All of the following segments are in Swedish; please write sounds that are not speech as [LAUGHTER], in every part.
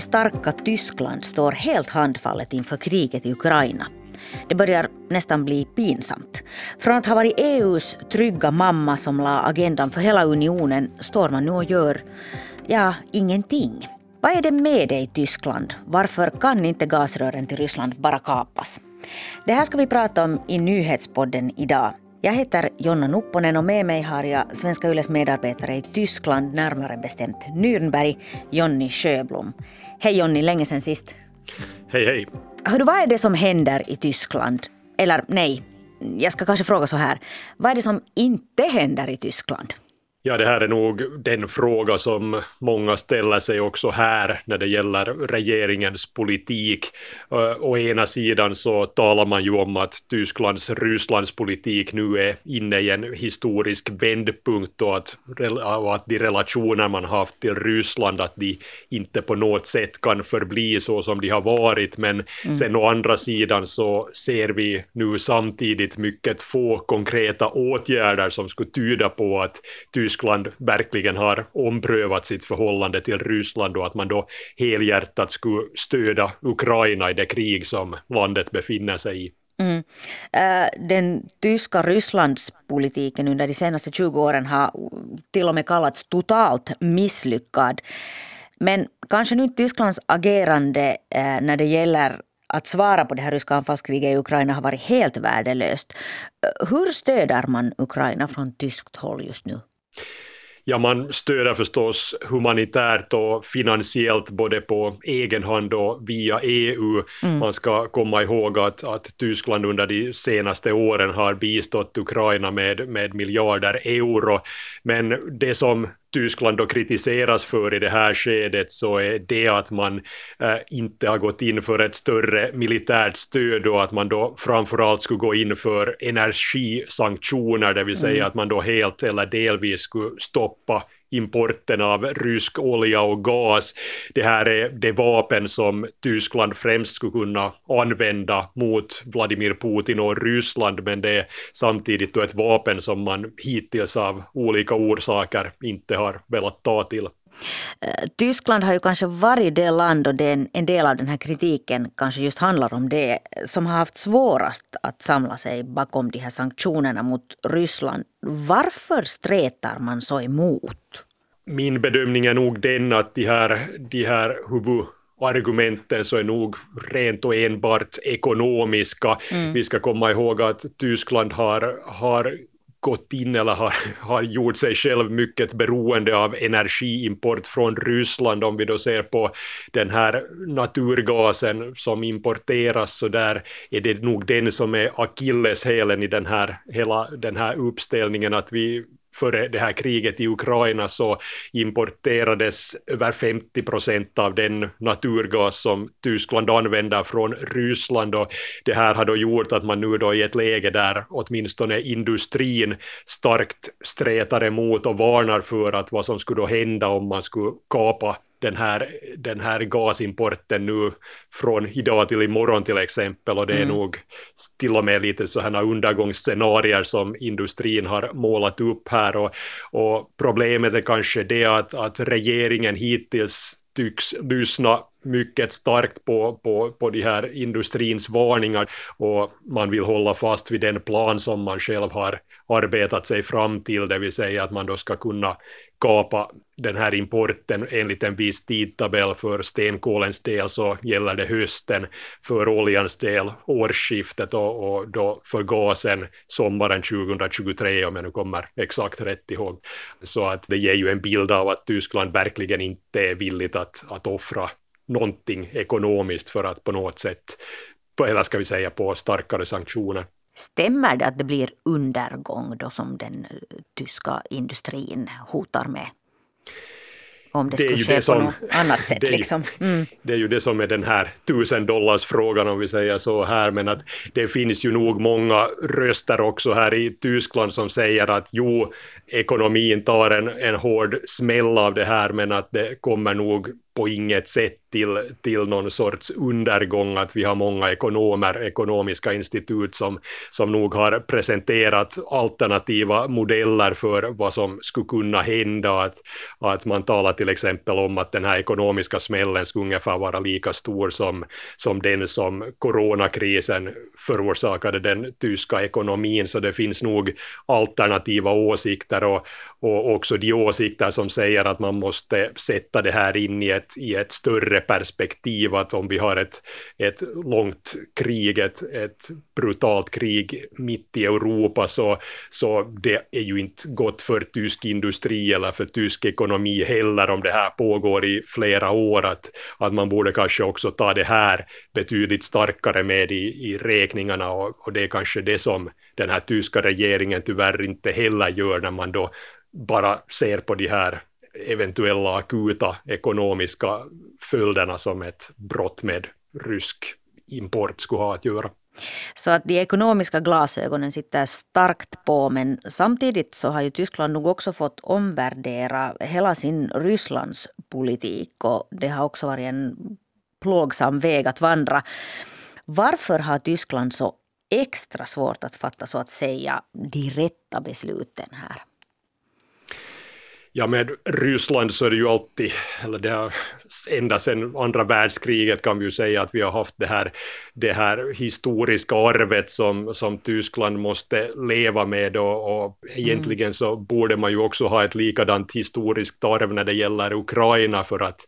stora starka Tyskland står helt handfallet inför kriget i Ukraina. Det börjar nästan bli pinsamt. Från att ha varit EUs trygga mamma som la agendan för hela unionen står man nu och gör, ja, ingenting. Vad är det med dig Tyskland? Varför kan inte gasrören till Ryssland bara kapas? Det här ska vi prata om i nyhetspodden idag. Jag heter Jonna Nupponen och med mig har jag Svenska Yles medarbetare i Tyskland, närmare bestämt Nürnberg, Jonny Sjöblom. Hej Jonny, länge sen sist. Hej hej. Hör du, vad är det som händer i Tyskland? Eller nej, jag ska kanske fråga så här. Vad är det som inte händer i Tyskland? Ja, det här är nog den fråga som många ställer sig också här när det gäller regeringens politik. Uh, å ena sidan så talar man ju om att Tysklands Rysslandspolitik nu är inne i en historisk vändpunkt och att, och att de relationer man haft till Ryssland att de inte på något sätt kan förbli så som de har varit. Men mm. sen å andra sidan så ser vi nu samtidigt mycket få konkreta åtgärder som skulle tyda på att Tyskland Tyskland verkligen har omprövat sitt förhållande till Ryssland och att man då helhjärtat skulle stödja Ukraina i det krig som landet befinner sig i. Mm. Äh, den tyska Rysslandspolitiken under de senaste 20 åren har till och med kallats totalt misslyckad. Men kanske nu Tysklands agerande äh, när det gäller att svara på det här ryska anfallskriget i Ukraina har varit helt värdelöst. Äh, hur stöder man Ukraina från tyskt håll just nu? Ja, man stöder förstås humanitärt och finansiellt både på egen hand och via EU. Mm. Man ska komma ihåg att, att Tyskland under de senaste åren har bistått Ukraina med, med miljarder euro. Men det som Tyskland då kritiseras för i det här skedet så är det att man äh, inte har gått in för ett större militärt stöd och att man då framförallt skulle gå in för energisanktioner, det vill säga mm. att man då helt eller delvis skulle stoppa importen av rysk olja och gas. Det här är det vapen som Tyskland främst skulle kunna använda mot Vladimir Putin och Ryssland, men det är samtidigt då ett vapen som man hittills av olika orsaker inte har velat ta till. Eh, Tyskland har ju kanske varit det land och den, en del av den här kritiken kanske just handlar om det som har haft svårast att samla sig bakom de här sanktionerna mot Ryssland. Varför stretar man så emot? Min bedömning är nog den att de här, de här huvudargumenten så är nog rent och enbart ekonomiska. Mm. Vi ska komma ihåg att Tyskland har, har gått in eller har, har gjort sig själv mycket beroende av energiimport från Ryssland. Om vi då ser på den här naturgasen som importeras så där är det nog den som är akilleshälen i den här, hela den här uppställningen att vi före det här kriget i Ukraina så importerades över 50 procent av den naturgas som Tyskland använder från Ryssland. Och det här har då gjort att man nu då i ett läge där åtminstone industrin starkt stretar emot och varnar för att vad som skulle då hända om man skulle kapa den här, den här gasimporten nu från idag till imorgon till exempel och det är mm. nog till och med lite sådana undergångsscenarier som industrin har målat upp här och, och problemet är kanske det att, att regeringen hittills tycks lyssna mycket starkt på, på, på de här industrins varningar och man vill hålla fast vid den plan som man själv har arbetat sig fram till, det vill säga att man då ska kunna kapa den här importen enligt en viss tidtabell för stenkolens del så gäller det hösten, för oljans del årsskiftet och, och då för gasen sommaren 2023 om jag nu kommer exakt rätt ihåg. Så att det ger ju en bild av att Tyskland verkligen inte är villigt att, att offra någonting ekonomiskt för att på något sätt, eller ska vi säga på starkare sanktioner. Stämmer det att det blir undergång då som den eh, tyska industrin hotar med? Om det, det skulle ske det som, på något annat [LAUGHS] sätt. Det är, liksom. mm. det är ju det som är den här tusen dollars frågan om vi säger så här, men att det finns ju nog många röster också här i Tyskland som säger att jo, ekonomin tar en, en hård smäll av det här, men att det kommer nog på inget sätt till, till någon sorts undergång, att vi har många ekonomer, ekonomiska institut som, som nog har presenterat alternativa modeller för vad som skulle kunna hända, att, att man talar till exempel om att den här ekonomiska smällen skulle ungefär vara lika stor som, som den som coronakrisen förorsakade den tyska ekonomin, så det finns nog alternativa åsikter och, och också de åsikter som säger att man måste sätta det här in i ett, i ett större perspektiv, att om vi har ett, ett långt krig, ett, ett brutalt krig mitt i Europa, så, så det är ju inte gott för tysk industri eller för tysk ekonomi heller om det här pågår i flera år, att, att man borde kanske också ta det här betydligt starkare med i, i räkningarna och, och det är kanske det som den här tyska regeringen tyvärr inte heller gör när man då bara ser på de här eventuella akuta ekonomiska följderna som ett brott med rysk import skulle ha att göra. Så att de ekonomiska glasögonen sitter starkt på men samtidigt så har ju Tyskland nog också fått omvärdera hela sin Rysslandspolitik och det har också varit en plågsam väg att vandra. Varför har Tyskland så extra svårt att fatta så att säga de rätta besluten här? Ja, med Ryssland så är det ju alltid, eller det har ända sedan andra världskriget kan vi ju säga att vi har haft det här, det här historiska arvet som, som Tyskland måste leva med och, och egentligen mm. så borde man ju också ha ett likadant historiskt arv när det gäller Ukraina för att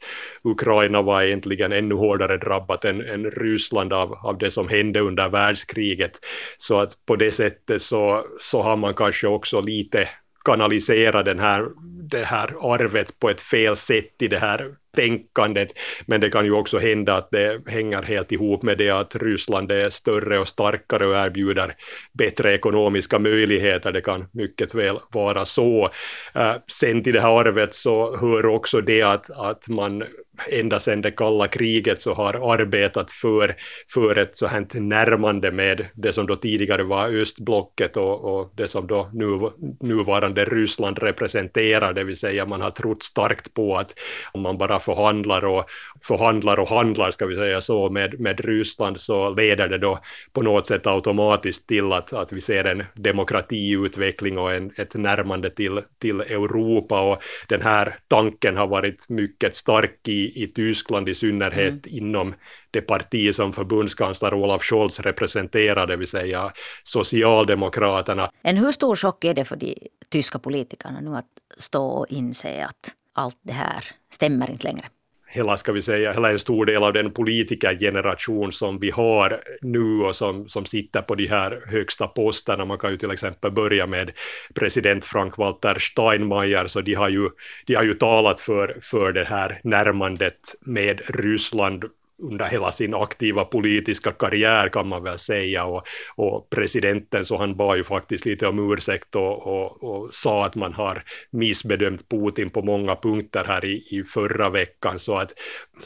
Ukraina var egentligen ännu hårdare drabbat än, än Ryssland av, av det som hände under världskriget. Så att på det sättet så, så har man kanske också lite kanalisera den här, det här arvet på ett fel sätt i det här tänkandet. Men det kan ju också hända att det hänger helt ihop med det att Ryssland är större och starkare och erbjuder bättre ekonomiska möjligheter. Det kan mycket väl vara så. Eh, sen till det här arvet så hör också det att, att man ända sedan det kalla kriget så har arbetat för, för ett så här närmande med det som då tidigare var östblocket och, och det som då nu, nuvarande Ryssland representerar, det vill säga man har trott starkt på att om man bara förhandlar och förhandlar och handlar, ska vi säga så, med, med Ryssland så leder det då på något sätt automatiskt till att, att vi ser en demokratiutveckling och en, ett närmande till, till Europa. Och den här tanken har varit mycket stark i i i, Tyskland i synnerhet mm. inom det parti som förbundskansler Olaf Scholz representerar, det vill säga Socialdemokraterna. En hur stor chock är det för de tyska politikerna nu att stå och inse att allt det här stämmer inte längre? Hela, ska vi säga, hela en stor del av den politikergeneration som vi har nu och som, som sitter på de här högsta posterna. Man kan ju till exempel börja med president Frank-Walter Steinmeier, så de har ju, de har ju talat för, för det här närmandet med Ryssland under hela sin aktiva politiska karriär kan man väl säga. Och, och presidenten så han bad ju faktiskt lite om ursäkt och, och, och, sa att man har missbedömt Putin på många punkter här i, i förra veckan. Så att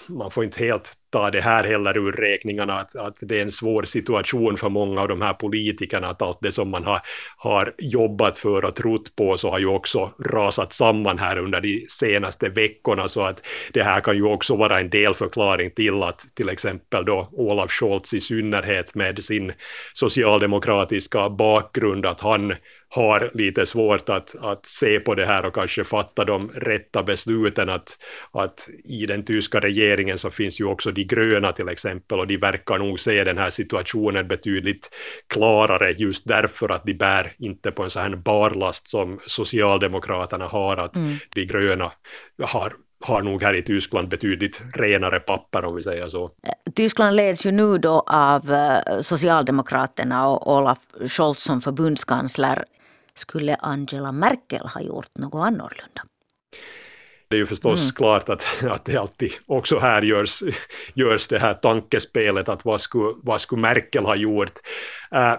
man får inte helt ta det här heller ur räkningarna, att, att det är en svår situation för många av de här politikerna, att allt det som man har, har jobbat för och trott på så har ju också rasat samman här under de senaste veckorna, så att det här kan ju också vara en delförklaring till att till exempel då Olaf Scholz i synnerhet med sin socialdemokratiska bakgrund, att han har lite svårt att, att se på det här och kanske fatta de rätta besluten. Att, att i den tyska regeringen så finns ju också de gröna till exempel och de verkar nog se den här situationen betydligt klarare just därför att de bär inte på en sån här barlast som Socialdemokraterna har, att mm. de gröna har har nog här i Tyskland betydligt renare papper om vi säger så. Tyskland leds ju nu då av eh, Socialdemokraterna och Olaf Scholz som förbundskansler. Skulle Angela Merkel ha gjort något annorlunda? Det är ju förstås mm. klart att, att det alltid också här görs, görs det här tankespelet att vad skulle, vad skulle Merkel ha gjort? Uh,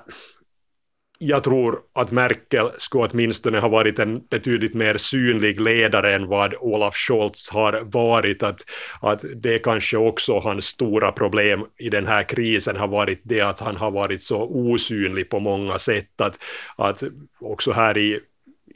jag tror att Merkel skulle åtminstone ha varit en betydligt mer synlig ledare än vad Olaf Scholz har varit. Att, att det kanske också hans stora problem i den här krisen har varit det att han har varit så osynlig på många sätt. Att, att också här i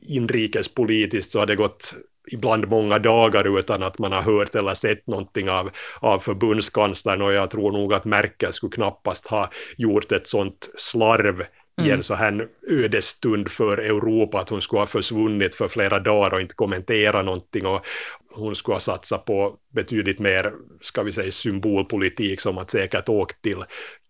inrikespolitiskt så har det gått ibland många dagar utan att man har hört eller sett någonting av, av förbundskanslern och jag tror nog att Merkel skulle knappast ha gjort ett sånt slarv i en så här ödesstund för Europa att hon skulle ha försvunnit för flera dagar och inte kommentera någonting och hon skulle ha satsat på betydligt mer, ska vi säga, symbolpolitik som att säkert åkt till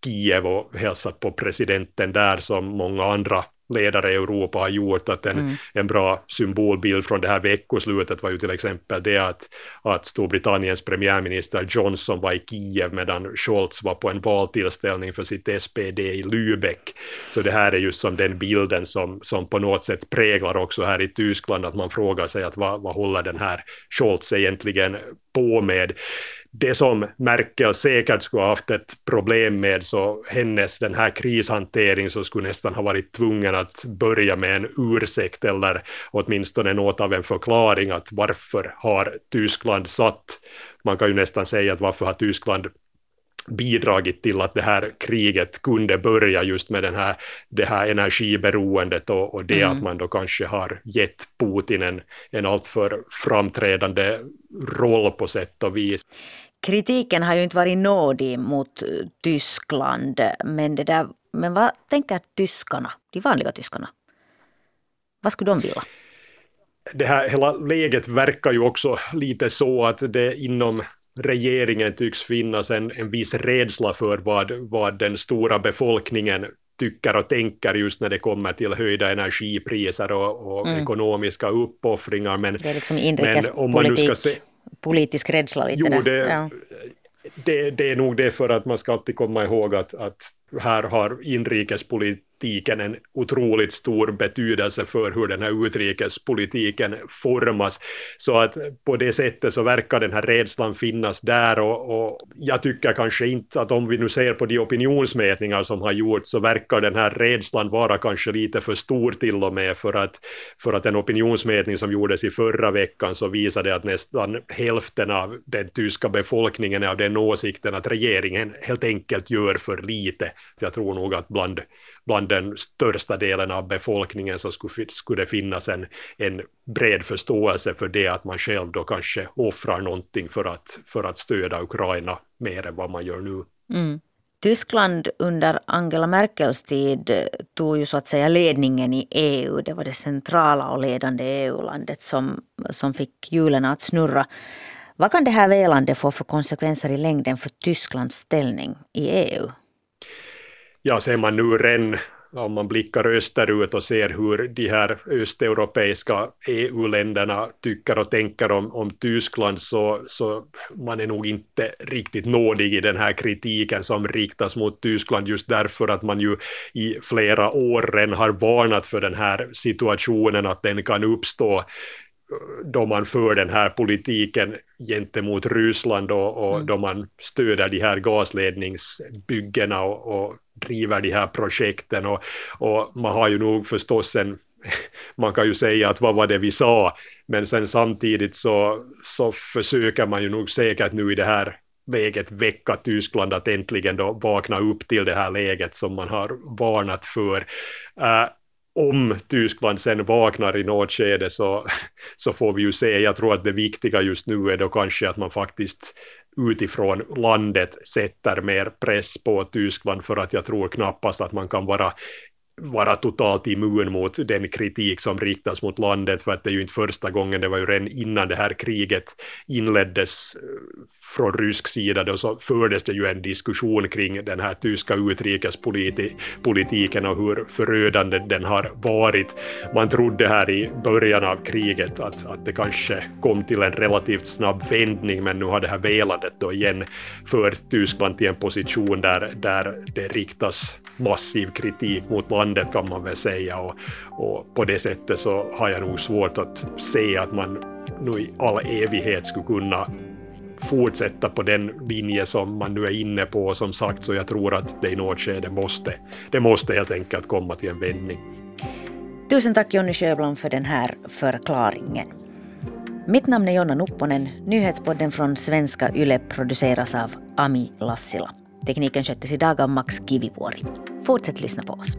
Kiev och hälsat på presidenten där som många andra ledare i Europa har gjort, att en, mm. en bra symbolbild från det här veckoslutet var ju till exempel det att, att Storbritanniens premiärminister Johnson var i Kiev medan Scholz var på en valtillställning för sitt SPD i Lübeck. Så det här är just som den bilden som, som på något sätt präglar också här i Tyskland, att man frågar sig att vad, vad håller den här Scholz egentligen på med? Det som Merkel säkert skulle ha haft ett problem med, så hennes den här krishantering så skulle nästan ha varit tvungen att börja med en ursäkt eller åtminstone något av en förklaring att varför har Tyskland satt, man kan ju nästan säga att varför har Tyskland bidragit till att det här kriget kunde börja just med den här, det här energiberoendet och, och det mm. att man då kanske har gett Putin en, en alltför framträdande roll på sätt och vis. Kritiken har ju inte varit nådig mot Tyskland, men, det där, men vad tänker tyskarna, de vanliga tyskarna? Vad skulle de vilja? Det här hela läget verkar ju också lite så att det inom regeringen tycks finnas en, en viss rädsla för vad, vad den stora befolkningen tycker och tänker just när det kommer till höjda energipriser och, och mm. ekonomiska uppoffringar. Men, det är liksom inrikespolitik, men om man nu ska se, politisk rädsla lite jo, det, ja. det, det, är nog det för att man ska alltid komma ihåg att, att här har inrikespolitik politiken en otroligt stor betydelse för hur den här utrikespolitiken formas. Så att på det sättet så verkar den här rädslan finnas där och, och, jag tycker kanske inte att om vi nu ser på de opinionsmätningar som har gjorts så verkar den här rädslan vara kanske lite för stor till och med för att, för att en opinionsmätning som gjordes i förra veckan så visade att nästan hälften av den tyska befolkningen är av den åsikten att regeringen helt enkelt gör för lite. Jag tror nog att bland bland den största delen av befolkningen så skulle, skulle det finnas en, en bred förståelse för det att man själv då kanske offrar någonting för att, för att stödja Ukraina mer än vad man gör nu. Mm. Tyskland under Angela Merkels tid eh, tog ju så att säga ledningen i EU. Det var det centrala och ledande EU-landet som, som fick hjulen att snurra. Vad kan det här velande få för konsekvenser i längden för Tysklands ställning i EU? Ja, ser man nu redan om man blickar österut och ser hur de här östeuropeiska EU-länderna tycker och tänker om, om Tyskland så, så man är nog inte riktigt nådig i den här kritiken som riktas mot Tyskland just därför att man ju i flera år redan har varnat för den här situationen att den kan uppstå då man för den här politiken gentemot Ryssland och, och mm. då man stöder de här gasledningsbyggena och, och driver de här projekten och, och man har ju nog förstås en [LAUGHS] man kan ju säga att vad var det vi sa, men sen samtidigt så, så försöker man ju nog säkert nu i det här läget väcka Tyskland att äntligen då vakna upp till det här läget som man har varnat för. Uh, om Tyskland sen vaknar i något skede så, så får vi ju se. Jag tror att det viktiga just nu är då kanske att man faktiskt utifrån landet sätter mer press på Tyskland för att jag tror knappast att man kan vara vara totalt immun mot den kritik som riktas mot landet, för att det är ju inte första gången, det var ju redan innan det här kriget inleddes från rysk sida då så fördes det ju en diskussion kring den här tyska utrikespolitiken och hur förödande den har varit. Man trodde här i början av kriget att, att det kanske kom till en relativt snabb vändning men nu har det här velandet då igen fört Tyskland till en position där, där det riktas massiv kritik mot landet kan man väl säga och, och på det sättet så har jag nog svårt att se att man nu i all evighet skulle kunna fortsätta på den linje som man nu är inne på. Som sagt, så jag tror att det i något skede måste, det måste helt enkelt komma till en vändning. Tusen tack Jonny Sjöblom för den här förklaringen. Mitt namn är Jonna Nupponen. Nyhetspodden från svenska YLE produceras av Ami Lassila. Tekniken sköttes idag av Max Kivivuori. Fortsätt lyssna på oss.